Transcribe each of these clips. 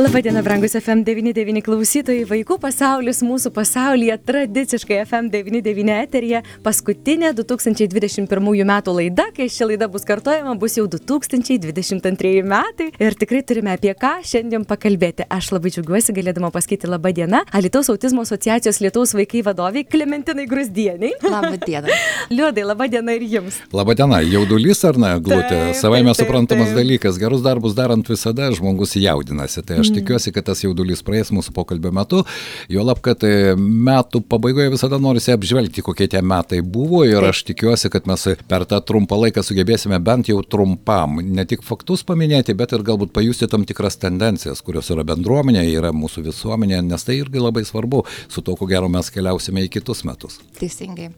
Labadiena, brangus FM99 klausytojai, vaikų pasaulis mūsų pasaulyje, tradiciškai FM99 eterija, paskutinė 2021 metų laida, kai ši laida bus kartojama, bus jau 2022 metai ir tikrai turime apie ką šiandien pakalbėti. Aš labai džiaugiuosi galėdama pasakyti labadiena Alitaus autizmo asociacijos Lietuvos vaikai vadoviai Klementinai Grusdieniai. Labadiena. Liūdai, labadiena ir jums. Labadiena, jaudulys ar ne, glūtė, savai mes suprantamas taip. dalykas, gerus darbus darant visada žmogus jaudinasi. Tai aš aš tikiuosi, kad tas jaudulys praeis mūsų pokalbio metu, jo lab, kad e, metų pabaigoje visada norisi apžvelgti, kokie tie metai buvo ir aš tikiuosi, kad mes per tą trumpą laiką sugebėsime bent jau trumpam ne tik faktus paminėti, bet ir galbūt pajusti tam tikras tendencijas, kurios yra bendruomenė, yra mūsų visuomenė, nes tai irgi labai svarbu, su to, ko gero mes keliausime į kitus metus. Teisingai,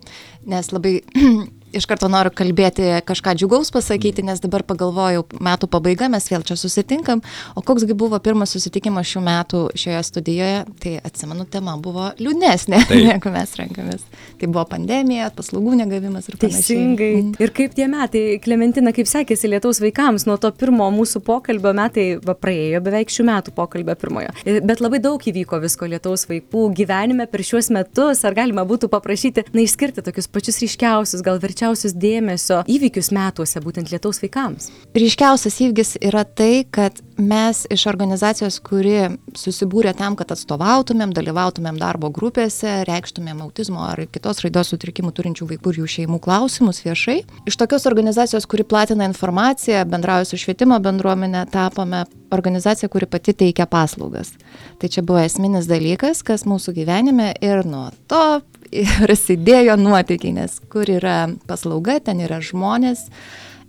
nes labai iš karto noriu kalbėti, kažką džiugaus pasakyti, nes dabar pagalvojau, metų pabaiga, mes vėl čia susitinkam, o koksgi buvo pirmas susitikimas šių metų šioje studijoje, tai atsimenu, tema buvo liūdnesnė, Taip. negu mes renkamės. Tai buvo pandemija, paslaugų negavimas ir panašiai. Teisingai. Mm. Ir kaip tie metai, Klementina, kaip sekėsi Lietuvos vaikams, nuo to pirmo mūsų pokalbio metai, va, praėjo beveik šių metų pokalbio pirmojo. Bet labai daug įvyko visko Lietuvos vaikų gyvenime per šiuos metus, ar galima būtų paprašyti, na, išskirti tokius pačius ryškiausius, gal verčiausius ryškiausius dėmesio įvykius metuose būtent lietaus vaikams? Ryškiausias įvykis yra tai, kad mes iš organizacijos, kuri susibūrė tam, kad atstovautumėm, dalyvautumėm darbo grupėse, reikštumėm autizmo ar kitos raidos sutrikimų turinčių vaikų ir jų šeimų klausimus viešai. Iš tokios organizacijos, kuri platina informaciją, bendrauja su švietimo bendruomenė, tapome organizacija, kuri pati teikia paslaugas. Tai čia buvo esminis dalykas, kas mūsų gyvenime ir nuo to prasidėjo nuotykiai, nes kur yra paslauga, ten yra žmonės,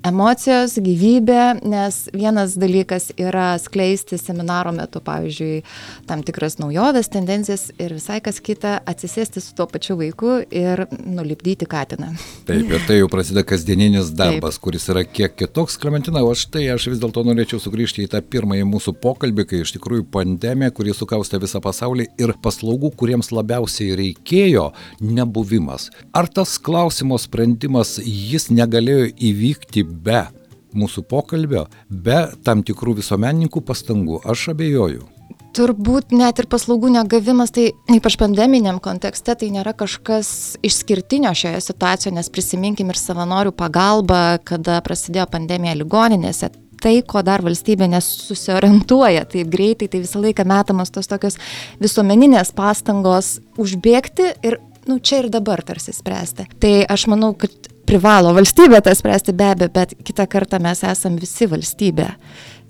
emocijos, gyvybė, nes vienas dalykas yra skleisti seminaro metu, pavyzdžiui, tam tikras naujoves, tendencijas ir visai kas kita atsisėsti su tuo pačiu vaiku ir nulipdyti katiną. Taip, ir tai jau prasideda kasdieninis darbas, Taip. kuris yra kiek kitoks, Klementina, o štai aš vis dėlto norėčiau sugrįžti į tą pirmąjį mūsų pokalbį, kai iš tikrųjų pandemija, kuri sukaustė visą pasaulį ir paslaugų, kuriems labiausiai reikėjo, nebuvimas. Ar tas klausimo sprendimas, jis negalėjo įvykti be mūsų pokalbio, be tam tikrų visuomenininkų pastangų. Aš abejoju. Turbūt net ir paslaugų negavimas, tai ypač pandeminiam kontekste, tai nėra kažkas išskirtinio šioje situacijoje, nes prisiminkim ir savanorių pagalbą, kada prasidėjo pandemija ligoninėse. Tai, ko dar valstybė nesusiorientuoja taip greitai, tai visą laiką metamas tos tokios visuomeninės pastangos užbėgti ir nu, čia ir dabar tarsi spręsti. Tai aš manau, kad privalo valstybė tą spręsti be abejo, bet kitą kartą mes esam visi valstybė.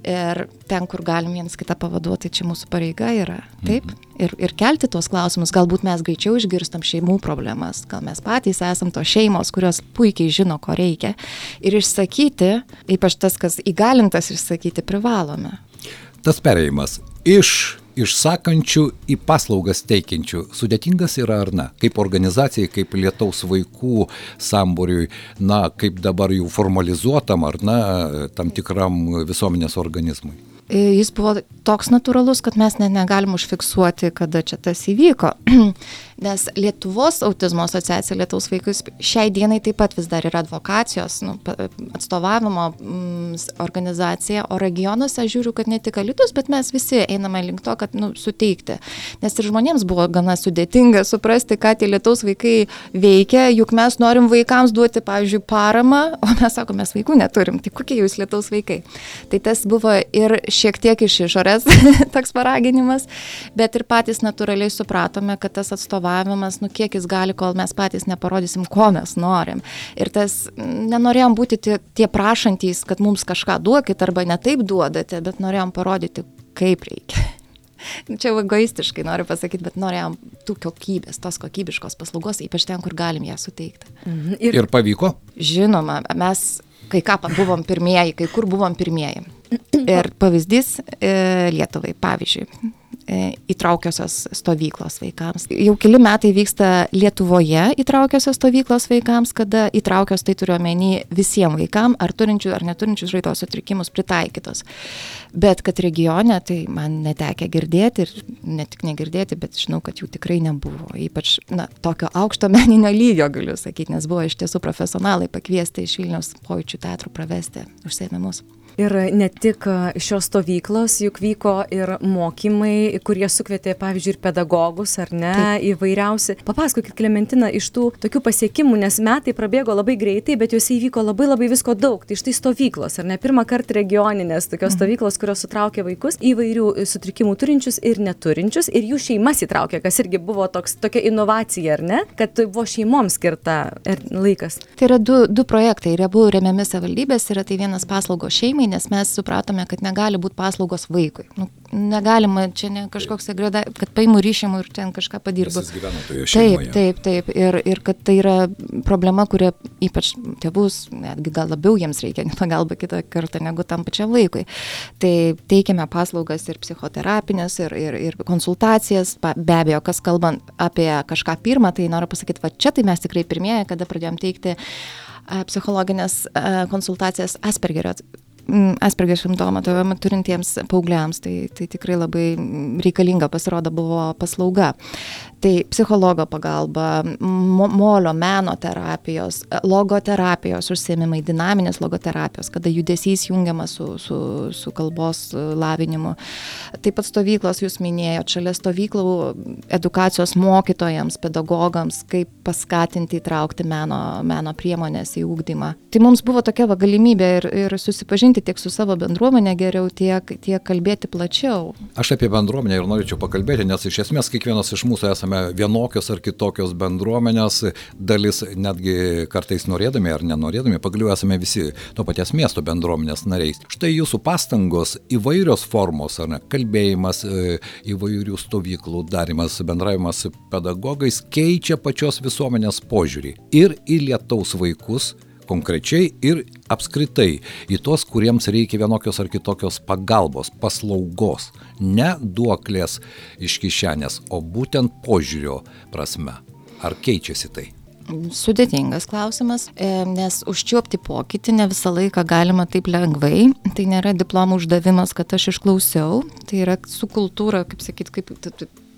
Ir ten, kur galim vienas kitą pavaduoti, čia mūsų pareiga yra. Taip. Mhm. Ir, ir kelti tuos klausimus. Galbūt mes greičiau išgirstam šeimų problemas. Gal mes patys esam tos šeimos, kurios puikiai žino, ko reikia. Ir išsakyti, ypač tas, kas įgalintas išsakyti, privalome. Tas perėjimas iš išsakančių į paslaugas teikiančių sudėtingas yra ar ne? Kaip organizacijai, kaip lietaus vaikų sambūriui, na, kaip dabar jų formalizuotam ar ne, tam tikram visuomenės organizmui? E, jis buvo toks natūralus, kad mes net negalim užfiksuoti, kada čia tas įvyko. Nes Lietuvos autizmo asociacija Lietuvos vaikus šiai dienai taip pat vis dar yra advokacijos, nu, atstovavimo mm, organizacija, o regionuose žiūriu, kad ne tik Alitus, bet mes visi einame link to, kad nu, suteikti. Nes ir žmonėms buvo gana sudėtinga suprasti, ką tie Lietuvos vaikai veikia, juk mes norim vaikams duoti, pavyzdžiui, paramą, o mes sakome, mes vaikų neturim, tai kokie jūs Lietuvos vaikai. Tai tas buvo ir šiek tiek iš išorės toks paraginimas, bet ir patys natūraliai supratome, kad tas atstovavimas nu kiek jis gali, kol mes patys neparodysim, ko mes norim. Ir tas, nenorėjom būti tie, tie prašantys, kad mums kažką duokit arba netaip duodate, bet norėjom parodyti, kaip reikia. Čia egoistiškai noriu pasakyti, bet norėjom tų kokybės, tos kokybiškos paslaugos, ypač ten, kur galim ją suteikti. Mhm. Ir, ir pavyko? Žinoma, mes kai ką buvom pirmieji, kai kur buvom pirmieji. Ir pavyzdys e, Lietuvai, pavyzdžiui, įtraukiosios stovyklos vaikams. Jau keli metai vyksta Lietuvoje įtraukiosios stovyklos vaikams, kada įtraukios tai turiu omeny visiems vaikams, ar turinčių ar neturinčių raidos sutrikimus pritaikytos. Bet kad regione, tai man netekia girdėti ir ne tik negirdėti, bet žinau, kad jų tikrai nebuvo. Ypač na, tokio aukšto meninio lygio, galiu sakyti, nes buvo iš tiesų profesionalai pakviesti iš Vilnius pojūčių teatrų pravesti užsiemimus. Ir ne tik šios stovyklos, juk vyko ir mokymai, kurie sukvietė, pavyzdžiui, ir pedagogus, ar ne, įvairiausi. Papasakokit, Klementina, iš tų tokių pasiekimų, nes metai prabėgo labai greitai, bet juose įvyko labai labai visko daug. Tai štai stovyklos, ar ne, pirmą kartą regioninės tokios mhm. stovyklos, kurios sutraukė vaikus įvairių sutrikimų turinčius ir neturinčius, ir jų šeimas įtraukė, kas irgi buvo toks, tokia inovacija, ar ne, kad tai buvo šeimoms skirta er, laikas. Tai yra du, du projektai, ir abu remiami savivaldybės, yra tai vienas paslaugos šeimai šeimai, nes mes supratome, kad negali būti paslaugos vaikui. Nu, negalima, čia ne kažkoks agreda, kad paimu ryšimu ir ten kažką padirbu. Taip, taip, taip. Ir, ir kad tai yra problema, kuria ypač tėvus, netgi gal labiau jiems reikia pagalba kitą kartą negu tam pačiam vaikui. Tai teikiame paslaugas ir psichoterapinės, ir, ir, ir konsultacijas. Be abejo, kas kalbant apie kažką pirmą, tai noriu pasakyti, va čia tai mes tikrai pirmieji, kada pradėjom teikti psichologinės konsultacijas Aspergerio Asperger simptomą turintiems paaugliams, tai, tai tikrai labai reikalinga pasirodo buvo paslauga. Tai psichologo pagalba, mo, molio, meno terapijos, logoterapijos užsiemimai, dinaminės logoterapijos, kada judesys jungiamas su, su, su kalbos lavinimu. Taip pat stovyklos jūs minėjote, šalia stovyklų edukacijos mokytojams, pedagogams, kaip paskatinti įtraukti meno, meno priemonės į ūkdymą. Tai mums buvo tokia va, galimybė ir, ir susipažinti tiek su savo bendruomenė geriau, tiek, tiek kalbėti plačiau. Aš apie bendruomenę ir norėčiau pakalbėti, nes iš esmės kiekvienas iš mūsų esame vienokios ar kitokios bendruomenės, dalis netgi kartais norėdami ar nenorėdami, pagaliau esame visi to paties miesto bendruomenės nariais. Štai jūsų pastangos įvairios formos, ar ne, kalbėjimas, e, įvairių stovyklų darimas, bendravimas pedagogais keičia pačios visuomenės požiūrį ir į lietaus vaikus, konkrečiai ir apskritai į tuos, kuriems reikia vienokios ar kitokios pagalbos, paslaugos, ne duoklės iš kišenės, o būtent požiūrio prasme. Ar keičiasi tai? Sudėtingas klausimas, e, nes užčiuopti pokytį ne visą laiką galima taip lengvai. Tai nėra diplomų uždavimas, kad aš išklausiau, tai yra su kultūra, kaip sakyt, kaip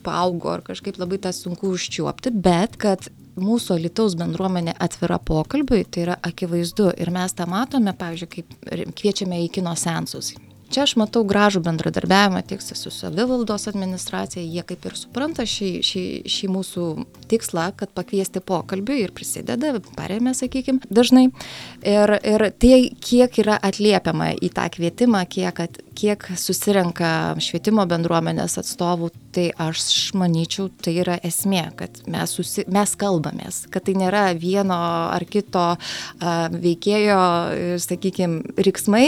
paaugo ar kažkaip labai tą sunku užčiuopti, bet kad mūsų Lietuvos bendruomenė atvira pokalbiui, tai yra akivaizdu ir mes tą matome, pavyzdžiui, kaip kviečiame į kino sensus. Čia aš matau gražų bendradarbiavimą tiek su savivaldos administracija, jie kaip ir supranta šį, šį, šį mūsų tikslą, kad pakviesti pokalbį ir prisideda, paremė, sakykime, dažnai. Ir, ir tai, kiek yra atliepiama į tą kvietimą, kiek, kiek susirenka švietimo bendruomenės atstovų, tai aš manyčiau, tai yra esmė, kad mes, susi, mes kalbamės, kad tai nėra vieno ar kito a, veikėjo, sakykime, riksmai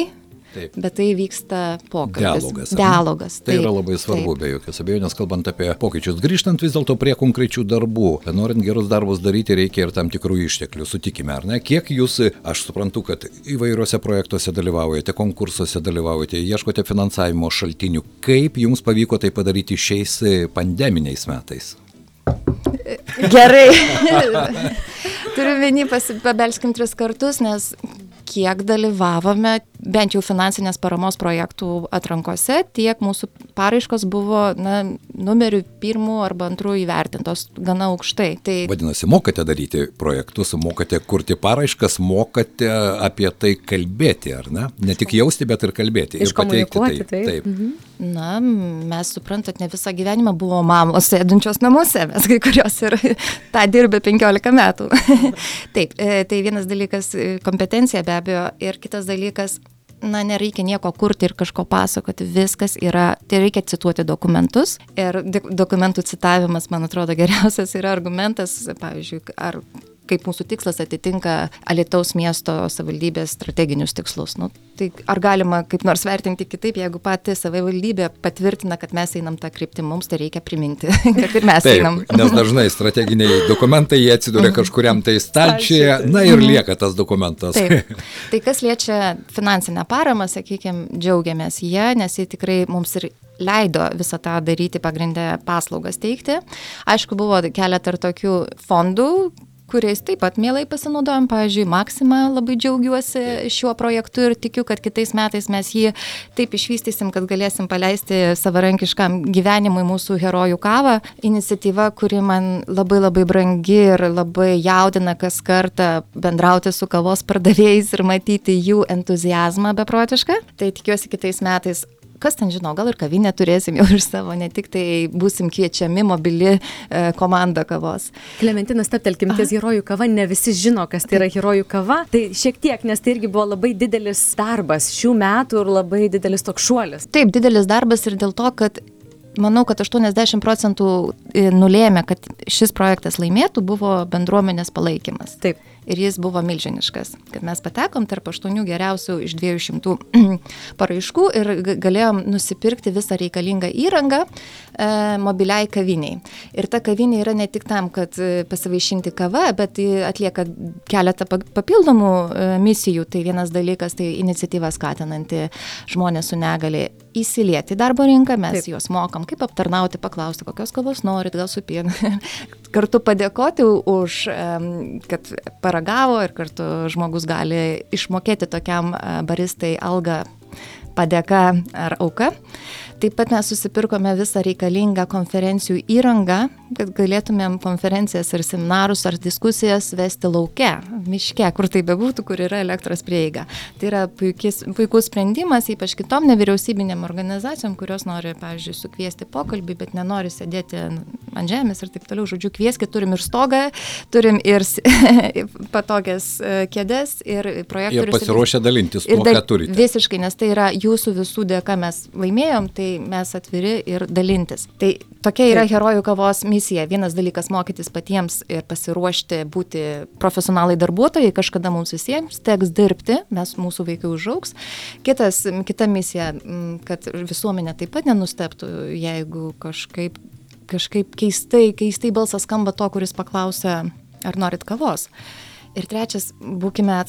Taip. Bet tai vyksta pokalbis. Dialogas. Dialogas. Tai taip, yra labai svarbu, taip. be jokios abejonės, kalbant apie pokyčius. Grįžtant vis dėlto prie konkrečių darbų. Norint gerus darbus daryti, reikia ir tam tikrų išteklių, sutikime, ar ne? Kiek jūs, aš suprantu, kad įvairiuose projektuose dalyvaujate, konkursuose dalyvaujate, ieškote finansavimo šaltinių. Kaip jums pavyko tai padaryti šiais pandeminiais metais? Gerai. Turiu vienį pabelskim tris kartus, nes kiek dalyvavome bent jau finansinės paramos projektų atrankose, tiek mūsų paraiškos buvo na, numeriu pirmų arba antrų įvertintos gana aukštai. Tai... Vadinasi, mokate daryti projektus, mokate kurti paraiškas, mokate apie tai kalbėti, ar ne? Ne tik jausti, bet ir kalbėti. Ir pateikti tai. Taip. taip. Mhm. Na, mes suprantat, ne visą gyvenimą buvo mamos sėdinčios namuose, mes kai kurios ir tą dirbė 15 metų. taip, e, tai vienas dalykas e, kompetencija be abejo ir kitas dalykas na, nereikia nieko kurti ir kažko pasakoti, viskas yra, tai reikia cituoti dokumentus. Ir dokumentų citavimas, man atrodo, geriausias yra argumentas, pavyzdžiui, ar kaip mūsų tikslas atitinka Alitaus miesto savivaldybės strateginius tikslus. Nu, tai ar galima kaip nors vertinti kitaip, jeigu pati savivaldybė patvirtina, kad mes einam tą kryptį, mums tai reikia priminti, kad ir mes Taip, einam. nes dažnai strateginiai dokumentai, jie atsiduria kažkuriam tai stalčiuje, na ir lieka tas dokumentas. Taip. Tai kas liečia finansinę paramą, sakykime, džiaugiamės ją, nes jie tikrai mums ir leido visą tą daryti pagrindę paslaugas teikti. Aišku, buvo keletą ir tokių fondų, kuriais taip pat mielai pasinaudojam. Pavyzdžiui, Maksima labai džiaugiuosi šiuo projektu ir tikiu, kad kitais metais mes jį taip išvystysim, kad galėsim paleisti savarankiškam gyvenimui mūsų herojų kavą. Iniciatyva, kuri man labai labai brangi ir labai jaudina kas kartą bendrauti su kavos pardavėjais ir matyti jų entuzijazmą beprotišką. Tai tikiuosi kitais metais kas ten žino, gal ir kavinę turėsim jau iš savo, ne tik tai būsim kviečiami mobili e, komanda kavos. Klementina, staptelkim ties herojų kava, ne visi žino, kas tai yra herojų kava. Tai šiek tiek, nes tai irgi buvo labai didelis darbas šių metų ir labai didelis toks šuolis. Taip, didelis darbas ir dėl to, kad manau, kad 80 procentų e, nulėmė, kad šis projektas laimėtų, buvo bendruomenės palaikymas. Taip ir jis buvo milžiniškas. Kad mes patekom tarp aštuonių geriausių iš 200 paraiškų ir galėjom nusipirkti visą reikalingą įrangą e, mobiliai kaviniai. Ir ta kavinė yra ne tik tam, kad e, pasivaišinti kava, bet atlieka keletą papildomų e, misijų. Tai vienas dalykas, tai iniciatyva skatinanti žmonės su negali įsilieti į darbo rinką, mes Taip. juos mokam, kaip aptarnauti, paklausti, kokios kavos norit, gal su pienu. kartu padėkoti už, kad paragavo ir kartu žmogus gali išmokėti tokiam baristai algą padėka ar auka. Taip pat mes susipirkome visą reikalingą konferencijų įrangą, kad galėtumėm konferencijas ar seminarus ar diskusijas vesti lauke, miške, kur tai bebūtų, kur yra elektros prieiga. Tai yra puikis, puikus sprendimas, ypač kitom nevyriausybinėm organizacijom, kurios nori, pavyzdžiui, sukviesti pokalbį, bet nenori sėdėti ant žemės ir taip toliau. Žodžiu, kvieskit, turim ir stogą, turim ir patogias e, kėdės ir projektorius. Ir pasiruošę dalintis tuo, ką turite. Visiškai, nes tai yra jūsų visų dėka mes laimėjom, tai mes atviri ir dalintis. Tai tokia yra herojų kavos misija. Vienas dalykas mokytis patiems ir pasiruošti būti profesionalai darbuotojai, kažkada mums visiems teks dirbti, mes mūsų vaikai užauks. Kitas, kita misija, kad visuomenė taip pat nenusteptų, jeigu kažkaip, kažkaip keistai, keistai balsas skamba to, kuris paklausia, ar norit kavos. Ir trečias, būkime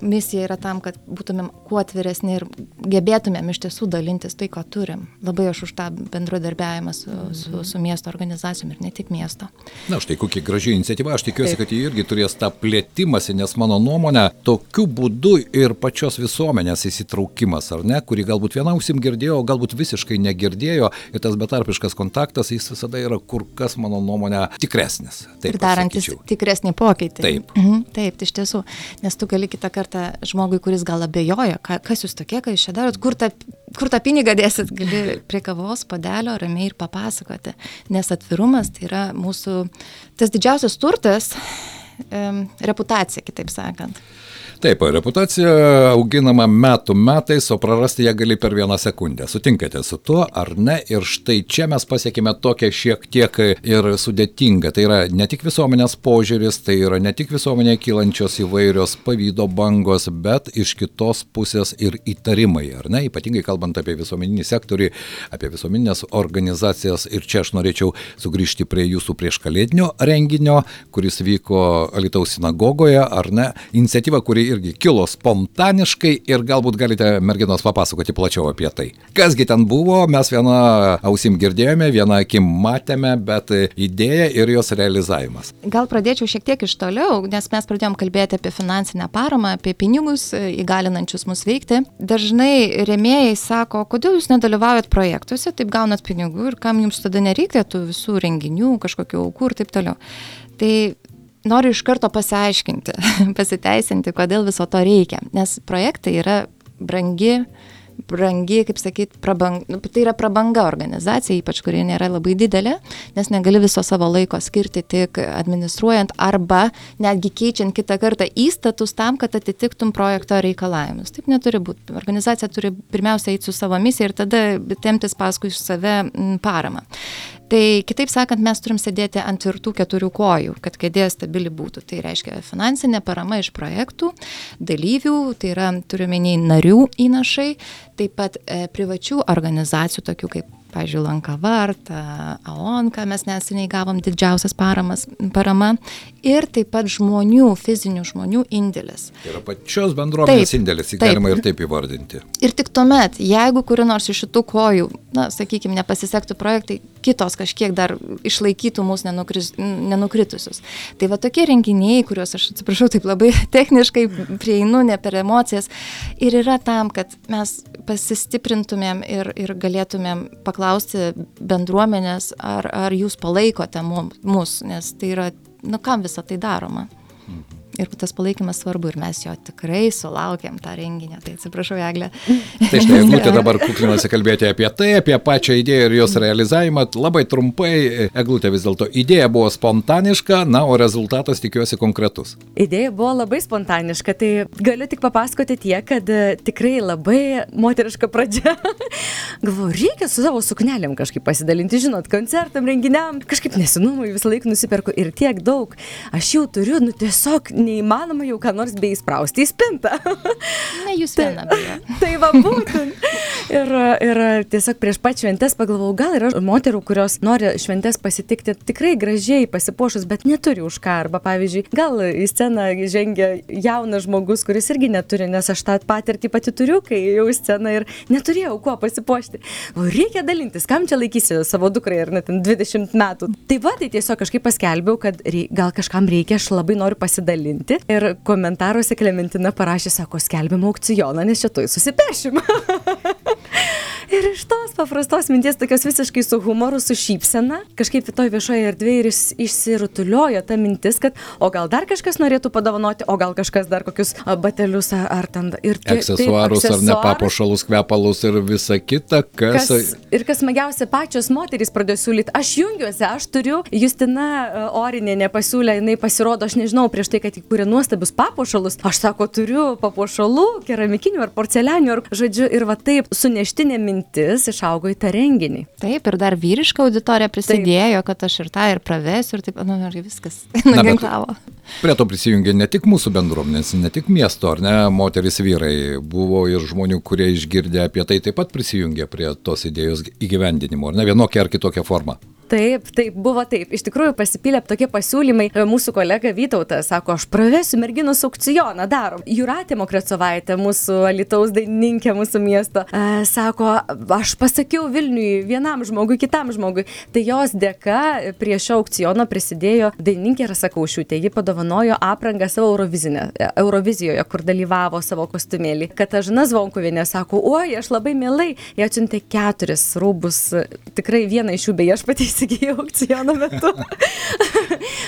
misija yra tam, kad būtumėm kuo atviresni ir gebėtumėm iš tiesų dalintis tai, ko turim. Labai aš už tą bendradarbiavimą su, su, su miesto organizacijom ir ne tik miesto. Na, štai kokia graži iniciatyva, aš tikiuosi, kad jie irgi turės tą plėtimąsi, nes mano nuomonė, tokiu būdu ir pačios visuomenės įsitraukimas, ar ne, kuri galbūt viena ausim girdėjo, galbūt visiškai negirdėjo ir tas betarpiškas kontaktas, jis visada yra kur kas, mano nuomonė, tikresnis. Taip, ir darantis tikresnį pokytį. Taip. Mhm, taip, iš tiesų, nes tu gali kitą kartą žmogui, kuris gal abejoja, ką, kas jūs tokie, ką jūs čia darot, kur tą, kur tą pinigą dėsit, gali prie kavos padelio ramiai ir papasakoti. Nes atvirumas tai yra mūsų tas didžiausias turtas, um, reputacija, kitaip sakant. Taip, reputacija auginama metų metais, o prarasti ją gali per vieną sekundę. Sutinkate su tuo ar ne? Ir štai čia mes pasiekime tokią šiek tiek ir sudėtingą. Tai yra ne tik visuomenės požiūris, tai yra ne tik visuomenėje kylančios įvairios pavydo bangos, bet iš kitos pusės ir įtarimai, ar ne? Ypatingai kalbant apie visuomeninį sektorių, apie visuomeninės organizacijas. Ir čia aš norėčiau sugrįžti prie jūsų prieškalėdinio renginio, kuris vyko Alitaus sinagogoje, ar ne? Iniciatyva, kuri irgi kilo spontaniškai ir galbūt galite merginos papasakoti plačiau apie tai. Kasgi ten buvo, mes vieną ausim girdėjome, vieną akim matėme, bet idėja ir jos realizavimas. Gal pradėčiau šiek tiek iš toliau, nes mes pradėjom kalbėti apie finansinę paramą, apie pinigus įgalinančius mus veikti. Dažnai remėjai sako, kodėl jūs nedalyvaujat projektuose, taip gaunat pinigų ir kam jums tada nereikia tų visų renginių, kažkokių aukų ir taip toliau. Tai noriu iš karto pasiaiškinti, pasiteisinti, kodėl viso to reikia. Nes projektai yra brangi, brangi, kaip sakyt, prabang, nu, tai yra prabanga organizacija, ypač kuri nėra labai didelė, nes negali viso savo laiko skirti tik administruojant arba netgi keičiant kitą kartą įstatus tam, kad atitiktum projekto reikalavimus. Taip neturi būti. Organizacija turi pirmiausia eiti su savo misija ir tada temtis paskui save paramą. Tai kitaip sakant, mes turim sėdėti ant tvirtų keturių kojų, kad kėdė stabili būtų. Tai reiškia finansinė parama iš projektų, dalyvių, tai yra turiuomeniai narių įnašai, taip pat e, privačių organizacijų, tokių kaip pavyzdžiui, Lanka Varta, Aonka, mes neseniai gavom didžiausias paramas, parama ir taip pat žmonių, fizinių žmonių indėlis. Tai yra pačios bendruomenės taip, indėlis, jį galima ir taip įvardinti. Ir tik tuomet, jeigu kuri nors iš šitų kojų, na, sakykime, nepasisektų projektai, kitos kažkiek dar išlaikytų mūsų nenukris, nenukritusius. Tai va tokie renginiai, kuriuos aš atsiprašau, taip labai techniškai prieinu, ne per emocijas, ir yra tam, kad mes pasistiprintumėm ir, ir galėtumėm paklausyti paklausti bendruomenės, ar, ar jūs palaikote mus, nes tai yra, nu kam visą tai daroma. Mhm ir tas palaikymas svarbu ir mes jo tikrai sulaukėm tą renginį. Tai atsiprašau, Eglė. Tai štai, Eglutė dabar kuklinasi kalbėti apie tai, apie pačią idėją ir jos realizavimą. Labai trumpai, Eglutė vis dėlto idėja buvo spontaniška, na, o rezultatas tikiuosi konkretus. Idėja buvo labai spontaniška, tai galiu tik papasakoti tiek, kad e, tikrai labai moteriška pradžia. Galvoju, reikia su savo suknelėm kažkaip pasidalinti, žinot, koncertam, renginiam, kažkaip nesinumui visą laiką nusiperku ir tiek daug. Aš jau turiu, nu tiesiog neįmanoma jau ką nors beisprausti į spintą. Na, jūs viena. Tai, tai va būtent. Ir, ir tiesiog prieš pat šventės pagalvojau, gal yra moterų, kurios nori šventės pasitikti tikrai gražiai pasipuošus, bet neturi už ką. Arba pavyzdžiui, gal į sceną žengia jaunas žmogus, kuris irgi neturi, nes aš tą patirtį pati turiu, kai jau į sceną ir neturėjau kuo pasipuošti. O reikia dalintis, kam čia laikysi savo dukrai ir net 20 metų. Tai va, tai tiesiog kažkaip paskelbiau, kad rei, gal kažkam reikia, aš labai noriu pasidalinti pasidalinti. Ir komentaruose Klementina parašė, sako, skelbiam aukcioną, nes čia tuoj susipešim. Ir iš tos paprastos minties, tokios visiškai su humoru, su šypsena, kažkaip toj viešoje erdvėje ir išsirutuliojo ta mintis, kad o gal dar kažkas norėtų padovanoti, o gal kažkas dar kokius batelius ar ten ir tie, aksesuarus taip, ar ne papuošalus, kvepalus ir visa kita, kas... kas ir kas smagiausia, pačios moterys pradėjo siūlyti, aš jungiuosi, aš turiu, Justina Orinė nepasiūlė, jinai pasirodo, aš nežinau, prieš tai, kad įkūrė nuostabius papuošalus, aš sako, turiu papuošalų, keramikinių ar porcelianių, ar žodžiu, ir va taip suneštinė mintis mintis išaugo į tą renginį. Taip, ir dar vyriška auditorija prisidėjo, taip. kad aš ir tą ir pravesiu, ir taip, nu, ir viskas nuginklavo. Prie to prisijungė ne tik mūsų bendruomenės, ne tik miesto, ar ne, moteris vyrai, buvo ir žmonių, kurie išgirdė apie tai, taip pat prisijungė prie tos idėjos įgyvendinimo, ar ne, vienokia ar kitokia forma. Taip, taip, buvo taip. Iš tikrųjų pasipylė tokie pasiūlymai. Mūsų kolega Vytautas sako, aš pravesiu merginos aukcioną, darom. Juratė Mokrecovaitė, mūsų Alitaus dainininkė mūsų miesto, e, sako, aš pasakiau Vilniui vienam žmogui, kitam žmogui. Tai jos dėka prie šio aukciono prisidėjo dainininkė Rasa Kaušiutė. Ji padovanojo aprangą savo e, Eurovizijoje, kur dalyvavo savo kostiumėlį. Katažina Zvonkuvienė sako, oi, aš labai mielai, jie atsiuntė keturis rūbus, tikrai vieną iš jų beje aš pati įsigijau aukciono metu.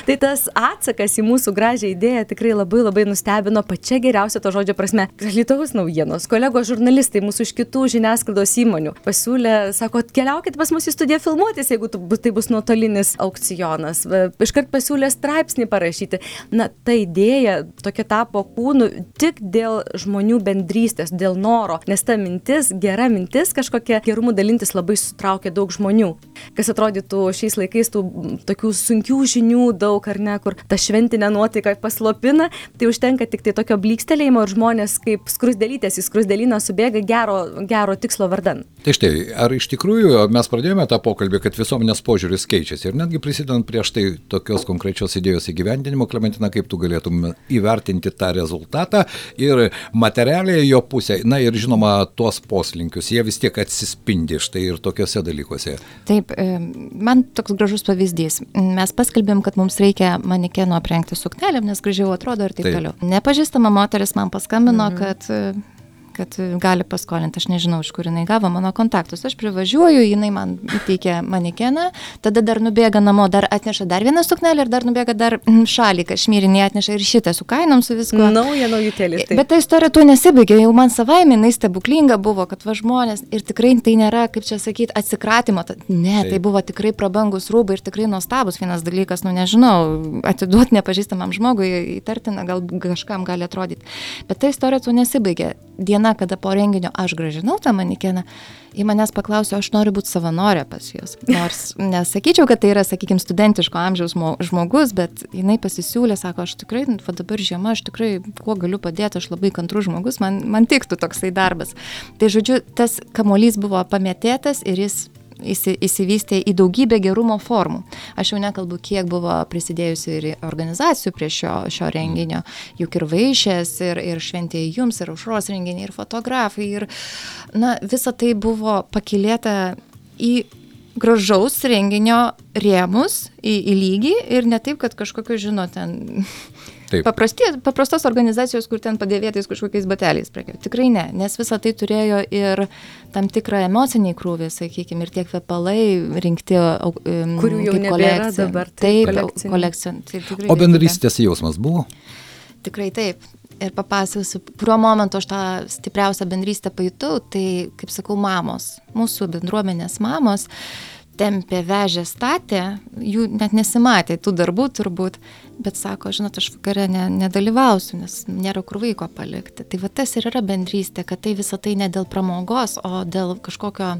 Tai tas atsakas į mūsų gražią idėją tikrai labai labai nustebino pačia geriausia to žodžio prasme. Lietuvos naujienos, kolegos žurnalistai mūsų iš kitų žiniasklaidos įmonių pasiūlė, sako, keliaukit pas mus į studiją filmuotis, jeigu tai bus nuotolinis aukcionas. Iškart pasiūlė straipsnį parašyti. Na, ta idėja tokia tapo kūnu tik dėl žmonių bendrystės, dėl noro, nes ta mintis, gera mintis, kažkokia gerumu dalintis labai sutraukė daug žmonių. Kas atrodytų tų šiais laikais tų tokių sunkių žinių daug, ar ne, kur ta šventinė nuotaika paslopina, tai užtenka tik tai tokio blykstelėjimo ir žmonės kaip skrusdelytės į skrusdelyną subėga gero, gero tikslo vardan. Tai štai, ar iš tikrųjų mes pradėjome tą pokalbį, kad visuomenės požiūris keičiasi ir netgi prisidant prieš tai tokios konkrečios idėjos įgyvendinimo, Klementina, kaip tu galėtum įvertinti tą rezultatą ir materialiai jo pusę, na ir žinoma, tuos poslinkius, jie vis tiek atsispindi štai ir tokiuose dalykuose. Taip, man toks gražus pavyzdys. Mes paskelbėm, kad mums reikia manikeno aprengti suknelėm, nes gražiau atrodo ir taip, taip. toliau. Nepažįstama moteris man paskambino, mhm. kad kad gali paskolinti, aš nežinau, iš kur jinai gavo mano kontaktus. Aš privažiuoju, jinai man įteikia manikeną, tada dar nubėga namo, dar atneša dar vieną suknelę ir dar nubėga dar šalį, kažmyrinį atneša ir šitą su kainom, su viskuo. Nauja naujutėlė. Bet ta istorija tuo nesibaigė, jau man savaime jinai stebuklinga buvo, kad va žmonės ir tikrai tai nėra, kaip čia sakyti, atsikratimo. Ne, tai buvo tikrai prabangus rūbai ir tikrai nuostabus vienas dalykas, nu nežinau, atiduoti nepažįstamam žmogui įtartina, gal kažkam gali atrodyti. Bet ta istorija tuo nesibaigė. Diena diena, kada po renginio aš gražinau tą manikeną, į manęs paklausė, aš noriu būti savanorė pas jūs. Nors nesakyčiau, kad tai yra, sakykime, studentiško amžiaus žmogus, bet jinai pasisiūlė, sako, aš tikrai, va dabar žiema, aš tikrai kuo galiu padėti, aš labai kantrus žmogus, man, man tiktų toksai darbas. Tai žodžiu, tas kamolys buvo pamėtėtas ir jis įsivystė į daugybę gerumo formų. Aš jau nekalbu, kiek buvo prisidėjusi ir organizacijų prie šio, šio renginio, juk ir vaišės, ir, ir šventėjai jums, ir užros renginiai, ir fotografai, ir na, visa tai buvo pakilėta į gražaus renginio rėmus, į, į lygį ir ne taip, kad kažkokio, žinot, ten Taip. Paprasti, paprastos organizacijos, kur ten padėvėtais kažkokiais bateliais prekiauja. Tikrai ne, nes visa tai turėjo ir tam tikrą emocinį krūvį, sakykime, ir tie kvepalai rinkti, um, kurių jau nebėra dabar. Taip, taip kolekcija. Tai o bendrystės jausmas buvo? Tikrai taip. Ir papasakosiu, kuriuo momentu aš tą stipriausią bendrystę pajutau, tai, kaip sakau, mamos, mūsų bendruomenės mamos tempė, vežė, statė, jų net nesimatė tų darbų turbūt, bet sako, žinot, aš vakare ne, nedalyvausiu, nes nėra kur vaiko palikti. Tai va tas ir yra bendrystė, kad tai visą tai ne dėl pramogos, o dėl kažkokio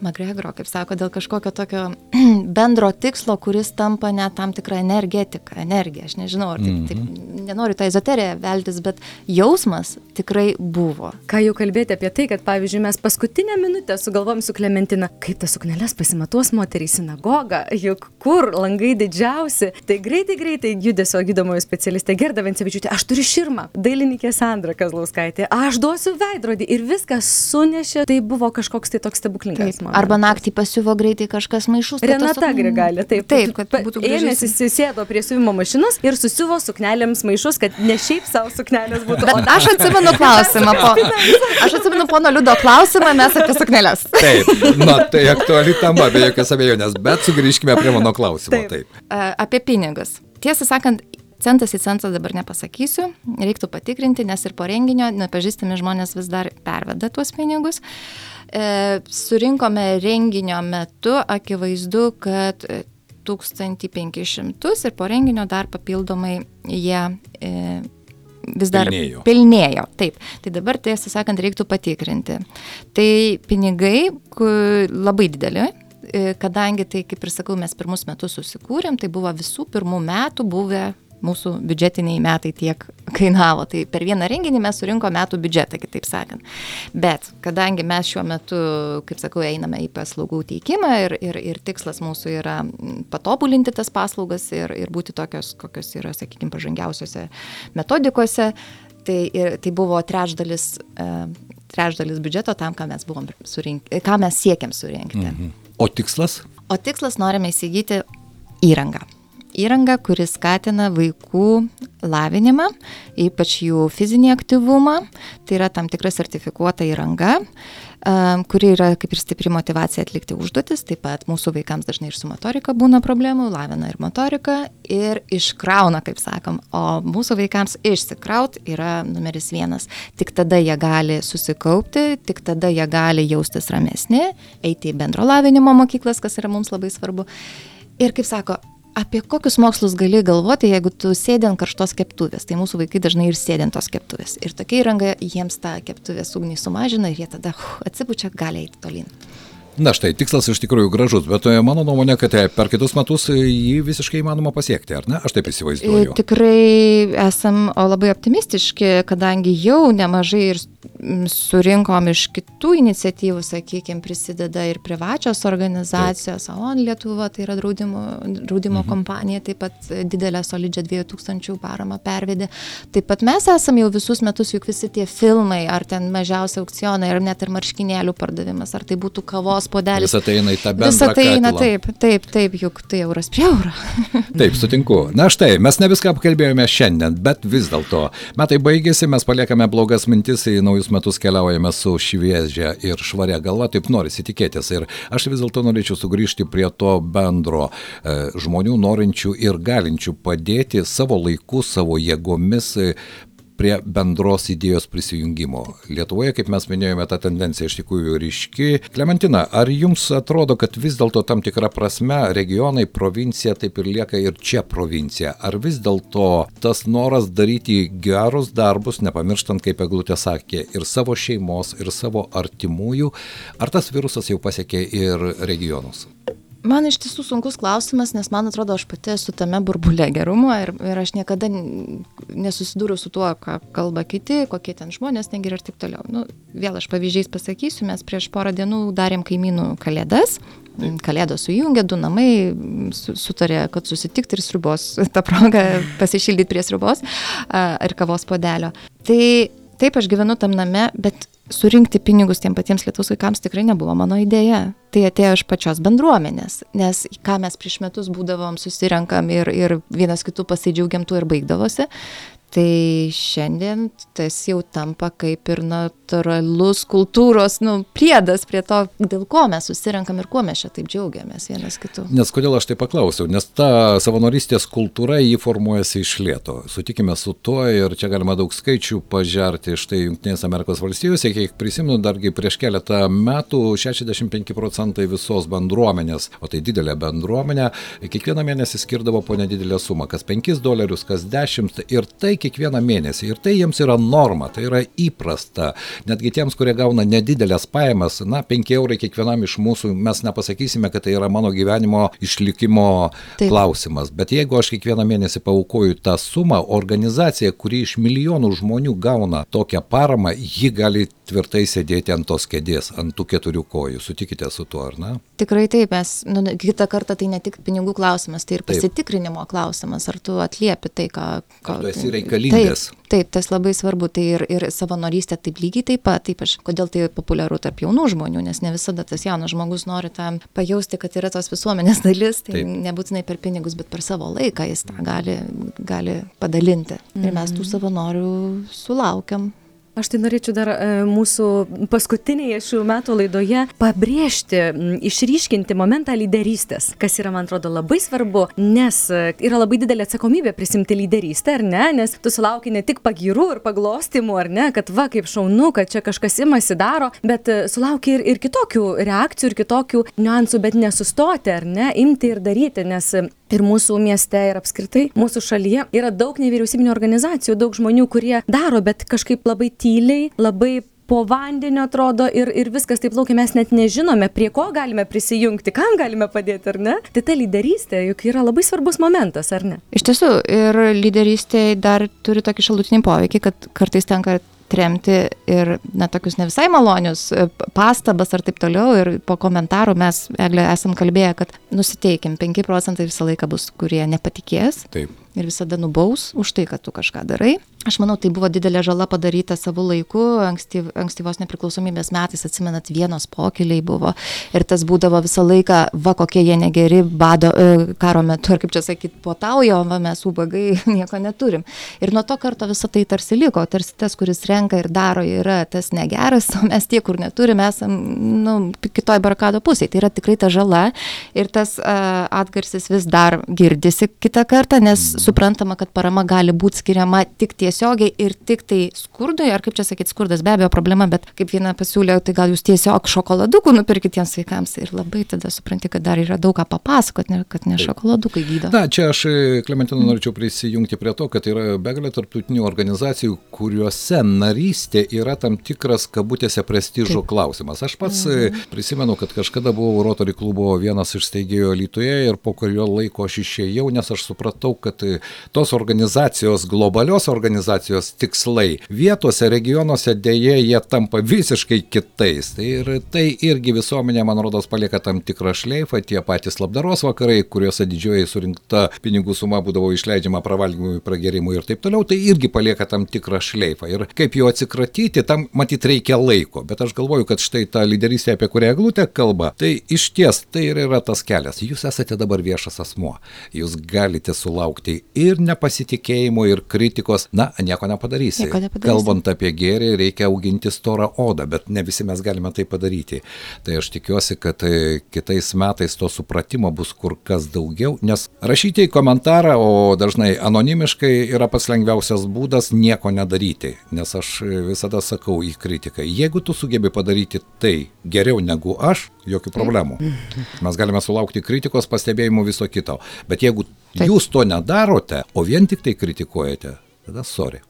Magregoro, kaip sako, dėl kažkokio tokio bendro tikslo, kuris tampa net tam tikrą energetiką, energiją. Aš nežinau, ar taip, mm -hmm. taip nenoriu tą ezoteriją veltis, bet jausmas tikrai buvo. Ką jau kalbėti apie tai, kad pavyzdžiui mes paskutinę minutę sugalvom su Klementina, kaip tas sukneles pasimatuos moteriai sinagogą, juk kur langai didžiausi, tai greitai, greitai judesio gydomojo specialistė Gerda Vencevičiūtė, aš turiu širmą, dailininkė Sandra Kazlauskaitė, aš duosiu veidrodį ir viskas sunešė, tai buvo kažkoks tai toks stebuklingas. Taip, Arba naktį pasiuvo greitai kažkas maišus. Renata Grigalė, taip. Taip, kad būtų gražiai. Ėmėsi, susėdo prie siuvimo mašinos ir susiuvo suknelėms maišus, kad ne šiaip savo suknelės būtų. Bet aš atsimenu klausimą. Po, aš atsimenu pono Liudo klausimą, mes apie suknelės. Taip, na tai aktuali tema, be jokios abejonės, bet sugrįžkime prie mano klausimo. Taip. taip. Apie pinigus. Tiesą sakant, centas į centą dabar nepasakysiu, reiktų patikrinti, nes ir po renginio nepažįstami žmonės vis dar perveda tuos pinigus. E, surinkome renginio metu, akivaizdu, kad 1500 ir po renginio dar papildomai jie e, vis dar pilnėjo. pilnėjo. Taip, tai dabar tiesą sakant reiktų patikrinti. Tai pinigai labai dideli, e, kadangi tai, kaip ir sakau, mes pirmus metus susikūrėm, tai buvo visų pirmų metų buvę mūsų biudžetiniai metai tiek kainavo. Tai per vieną renginį mes surinko metų biudžetą, kitaip sakant. Bet kadangi mes šiuo metu, kaip sakau, einame į paslaugų teikimą ir, ir, ir tikslas mūsų yra patobulinti tas paslaugas ir, ir būti tokios, kokios yra, sakykime, pažangiausiose metodikose, tai, ir, tai buvo trečdalis, uh, trečdalis biudžeto tam, ką mes, surink, ką mes siekiam surinkti. Mhm. O tikslas? O tikslas norime įsigyti įrangą įranga, kuri skatina vaikų lavinimą, ypač jų fizinį aktyvumą. Tai yra tam tikra sertifikuota įranga, kuri yra kaip ir stipri motivacija atlikti užduotis. Taip pat mūsų vaikams dažnai ir su motorika būna problemų, lavina ir motoriką ir iškrauna, kaip sakom. O mūsų vaikams išsikraut yra numeris vienas. Tik tada jie gali susikaupti, tik tada jie gali jaustis ramesni, eiti į bendro lavinimo mokyklas, kas yra mums labai svarbu. Ir kaip sako, apie kokius mokslus gali galvoti, jeigu tu sėdi ant karštos keptuvės. Tai mūsų vaikai dažnai ir sėdi ant tos keptuvės. Ir tokia įranga jiems tą keptuvės ugnį sumažina ir jie tada uh, atsipučia, gali eiti tolyn. Na štai, tikslas iš tikrųjų gražus, bet e, mano nuomonė, kad e, per kitus metus e, jį visiškai įmanoma pasiekti, ar ne? Aš taip įsivaizduoju. Tikrai esam labai optimistiški, kadangi jau nemažai ir surinkom iš kitų iniciatyvų, sakykime, prisideda ir privačios organizacijos, ON Lietuva, tai yra draudimo, draudimo mhm. kompanija, taip pat didelę solidžią 2000 paramą pervedė. Taip pat mes esam jau visus metus, juk visi tie filmai, ar ten mažiausia aukcionai, ar net ir marškinėlių pardavimas, ar tai būtų kavos podelis. Visą tai eina į tą bendrą. Visą tai eina taip, taip, taip, juk tai euras prie euro. taip, sutinku. Na štai, mes ne viską apkalbėjome šiandien, bet vis dėlto metai baigėsi, mes paliekame blogas mintis į naujus metus keliaujame su šviežia ir švaria galva, taip norisi tikėtis. Ir aš vis dėlto norėčiau sugrįžti prie to bendro e, žmonių norinčių ir galinčių padėti savo laiku, savo jėgomis e, prie bendros idėjos prisijungimo. Lietuvoje, kaip mes minėjome, ta tendencija iš tikrųjų ryški. Klementina, ar jums atrodo, kad vis dėlto tam tikra prasme regionai, provincija taip ir lieka ir čia provincija? Ar vis dėlto tas noras daryti gerus darbus, nepamirštant, kaip Eglutė sakė, ir savo šeimos, ir savo artimųjų, ar tas virusas jau pasiekė ir regionus? Man iš tiesų sunkus klausimas, nes man atrodo, aš pati esu tame burbulė gerumo ir, ir aš niekada nesusidūriau su tuo, ką kalba kiti, kokie ten žmonės negeri ir taip toliau. Nu, vėl aš pavyzdžiais pasakysiu, mes prieš porą dienų darėm kaimynų kalėdas, kalėdos sujungė, du namai sutarė, kad susitikti ir sriubos, tą progą pasišildyti prie sriubos ar kavos podelio. Tai taip, aš gyvenu tam name, bet surinkti pinigus tiem patiems Lietuvos vaikams tikrai nebuvo mano idėja. Tai atėjo iš pačios bendruomenės, nes ką mes prieš metus būdavom susirenkam ir, ir vienas kitų pasidžiaugiam tuo ir baigdavosi, tai šiandien tas jau tampa kaip ir natūralus kultūros nu, priedas prie to, dėl ko mes susirenkam ir kuo mes čia taip džiaugiamės vienas kitu. Nes kodėl aš tai paklausiau, nes ta savanorystės kultūra jį formuojasi iš lėto. Sutikime su tuo ir čia galima daug skaičių pažerti. Štai Junktinės Amerikos valstijose, kiek prisimenu, dargi prieš keletą metų 65 procentai visos bendruomenės, o tai didelė bendruomenė, kiekvieną mėnesį skirdavo po nedidelę sumą, kas 5 dolerius, kas 10 ir tai kiekvieną mėnesį. Ir tai jiems yra norma, tai yra įprasta. Netgi tiems, kurie gauna nedidelės pajamas, na, 5 eurai kiekvienam iš mūsų, mes nepasakysime, kad tai yra mano gyvenimo išlikimo Taip. klausimas. Bet jeigu aš kiekvieną mėnesį paukoju tą sumą, organizacija, kuri iš milijonų žmonių gauna tokią paramą, ji gali tvirtai sėdėti ant tos kėdės, ant tų keturių kojų. Sutikite su tuo, ar ne? Tikrai taip, mes nu, kitą kartą tai ne tik pinigų klausimas, tai ir pasitikrinimo taip. klausimas, ar tu atliepi tai, ką... ką ar tu esi reikalingas. Taip, taip, tas labai svarbu. Tai ir, ir savanorystė taip lygiai taip pat, ypač kodėl tai populiaru tarp jaunų žmonių, nes ne visada tas jaunas žmogus nori tam pajausti, kad yra tos visuomenės dalis, tai taip. nebūtinai per pinigus, bet per savo laiką jis tą gali, gali padalinti. Ir mes tų mhm. savanorių sulaukiam Aš tai norėčiau dar e, mūsų paskutinėje šių metų laidoje pabrėžti, išryškinti momentą lyderystės, kas yra, man atrodo, labai svarbu, nes e, yra labai didelė atsakomybė prisimti lyderystę, ar ne, nes tu sulauki ne tik pagirų ir paglostimų, ar ne, kad va, kaip šaunu, kad čia kažkas imasi daro, bet e, sulauki ir, ir kitokių reakcijų, ir kitokių niuansų, bet nesustoti, ar ne, imti ir daryti, nes ir mūsų mieste, ir apskritai mūsų šalyje yra daug nevyriausybinio organizacijų, daug žmonių, kurie daro, bet kažkaip labai tyliai, labai po vandeniu atrodo ir, ir viskas taip plaukia, mes net nežinome, prie ko galime prisijungti, kam galime padėti, ar ne? Tai ta lyderystė juk yra labai svarbus momentas, ar ne? Iš tiesų, ir lyderystė dar turi tokį šalutinį poveikį, kad kartais tenka tremti ir na, tokius ne visai malonius e, pastabas ar taip toliau. Ir po komentarų mes, Eglė, esam kalbėję, kad nusiteikim, 5 procentai visą laiką bus, kurie nepatikės. Taip. Ir visada nubaus už tai, kad tu kažką darai. Aš manau, tai buvo didelė žala padaryta savo laiku, ankstyv, ankstyvos nepriklausomybės metais, atsimenat, vienos pokeliai buvo ir tas būdavo visą laiką, va kokie jie negeri, bado e, karo metu, ar kaip čia sakyti, potaujo, va mes ubagai nieko neturim. Ir nuo to karto visą tai tarsi liko, tarsi tas, kuris renka ir daro, yra tas negeras, o mes tie, kur neturim, esam, nu, kitoj barkado pusėje. Tai yra tikrai ta žala ir tas uh, atgarsis vis dar girdisi kitą kartą, nes mm. suprantama, kad parama gali būti skiriama tik tie tiesiogiai ir tik tai skurdui, ar kaip čia sakyti, skurdas be abejo problema, bet kaip viena pasiūlė, tai gal jūs tiesiog šokoladukų nupirkite tiems vaikams ir labai tada supranti, kad dar yra daug ką papasakoti, ne, kad ne šokoladukai gydo. Na, čia aš, Klementina, norėčiau prisijungti prie to, kad yra begalė tarptautinių organizacijų, kuriuose narystė yra tam tikras kabutėse prestižo klausimas. Aš pats mhm. prisimenu, kad kažkada buvau Rotary klubo vienas iš steigėjų Lietuvoje ir po kurio laiko aš išėjau, nes aš supratau, kad tos organizacijos, globalios organizacijos, organizacijos tikslai. Vietose, regionuose dėje jie tampa visiškai kitais. Tai ir tai irgi visuomenė, man rodos, palieka tam tikrą šleifą, tie patys labdaros vakarai, kuriuose didžioji surinkta pinigų suma būdavo išleidžiama pravalgymui, pragerimui ir taip toliau, tai irgi palieka tam tikrą šleifą. Ir kaip jo atsikratyti, tam matyt reikia laiko. Bet aš galvoju, kad štai ta lyderystė, apie kurią Glūtė kalba, tai iš ties tai ir yra tas kelias. Jūs esate dabar viešas asmuo. Jūs galite sulaukti ir nepasitikėjimo, ir kritikos, na, nieko nepadarysi. Nieko nepadarysi. Kalbant apie gėrį, reikia auginti storą odą, bet ne visi mes galime tai padaryti. Tai aš tikiuosi, kad e, kitais metais to supratimo bus kur kas daugiau, nes rašyti į komentarą, o dažnai anonimiškai yra pats lengviausias būdas nieko nedaryti, nes aš visada sakau į kritiką, jeigu tu sugebi padaryti tai geriau negu aš, jokių problemų. Mes galime sulaukti kritikos, pastebėjimų viso kito, bet jeigu jūs to nedarote, o vien tik tai kritikuojate, tada sorry.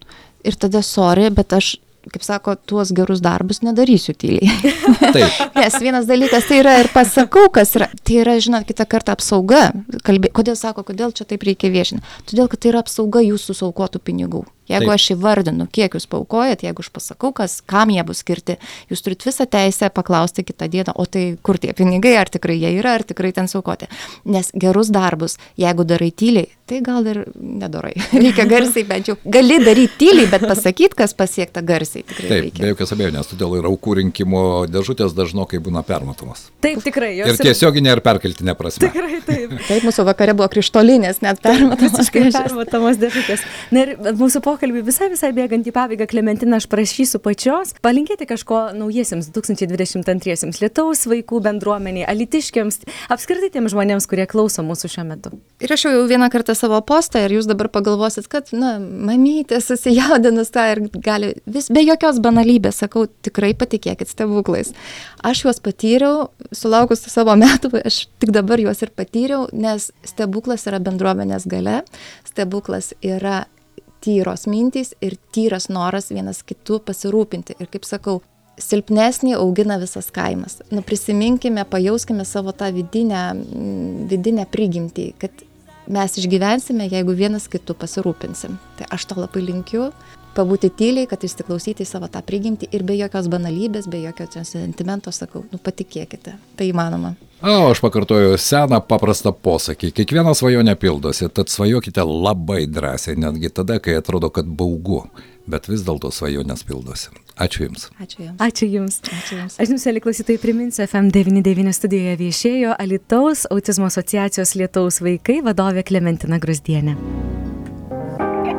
Ir tada sorry, bet aš kaip sako, tuos gerus darbus nedarysiu tyliai. Taip. Nes vienas dalykas tai yra ir pasakau, kas yra. Tai yra, žinot, kitą kartą apsauga. Kalbė, kodėl sako, kodėl čia taip reikia viešinti? Todėl, kad tai yra apsauga jūsų saukotų pinigų. Jeigu Taip. aš įvardinu, kiek jūs paukojat, jeigu aš pasakau, kas, kam jie bus skirti, jūs turite visą teisę paklausti kitą dieną, o tai kur tie pinigai, ar tikrai jie yra, ar tikrai ten saukoti. Nes gerus darbus, jeigu darai tyliai, tai gal ir nedarai. Reikia garsiai bent jau. Gali daryti tyliai, bet pasakyti, kas pasiekta garsiai. Taip, reikia. be jokios abejonės, todėl ir aukų rinkimo dėžutės dažnokai būna permatomas. Taip, tikrai. Ir tiesioginė, ir perkeltinė prasme. Tikrai, taip. Taip, mūsų vakare buvo krištolinės, net permatomos. Permatomos dėžutės. Na ir mūsų pokalbis pokalbį visai visai bėgant į pabaigą, Klementina, aš prašysiu pačios palinkėti kažko naujiesiams 2022 lietaus vaikų bendruomeniai, alitiškiams, apskritai tiems žmonėms, kurie klauso mūsų šiuo metu. Aš jau vieną kartą savo postą ir jūs dabar pagalvosit, kad, na, mamytė susijaudinus tą ir gali vis be jokios banalybės, sakau, tikrai patikėkit stebuklais. Aš juos patyriau, sulaukus savo metų, aš tik dabar juos ir patyriau, nes stebuklas yra bendruomenės gale, stebuklas yra tyros mintys ir tyras noras vienas kitų pasirūpinti. Ir kaip sakau, silpnesnį augina visas kaimas. Nu, prisiminkime, pajauskime savo tą vidinę, vidinę prigimtį, kad mes išgyvensime, jeigu vienas kitų pasirūpinsim. Tai aš to labai linkiu, pabūti tyliai, kad įsiklausyti į savo tą prigimtį ir be jokios banalybės, be jokio sentimento sakau, nu patikėkite, tai įmanoma. O aš pakartoju seną paprastą posakį. Kiekviena svajonė pildosi, tad svajokite labai drąsiai, netgi tada, kai atrodo, kad baugu. Bet vis dėlto svajonės pildosi. Ačiū Jums. Ačiū Jums. Ačiū Jums. Ačiū Jums. Aš Jums, mėly klausytojai, priminsiu, FM99 studijoje viešėjo Alitaus autizmo asociacijos Lietaus vaikai vadovė Klementina Grusdienė.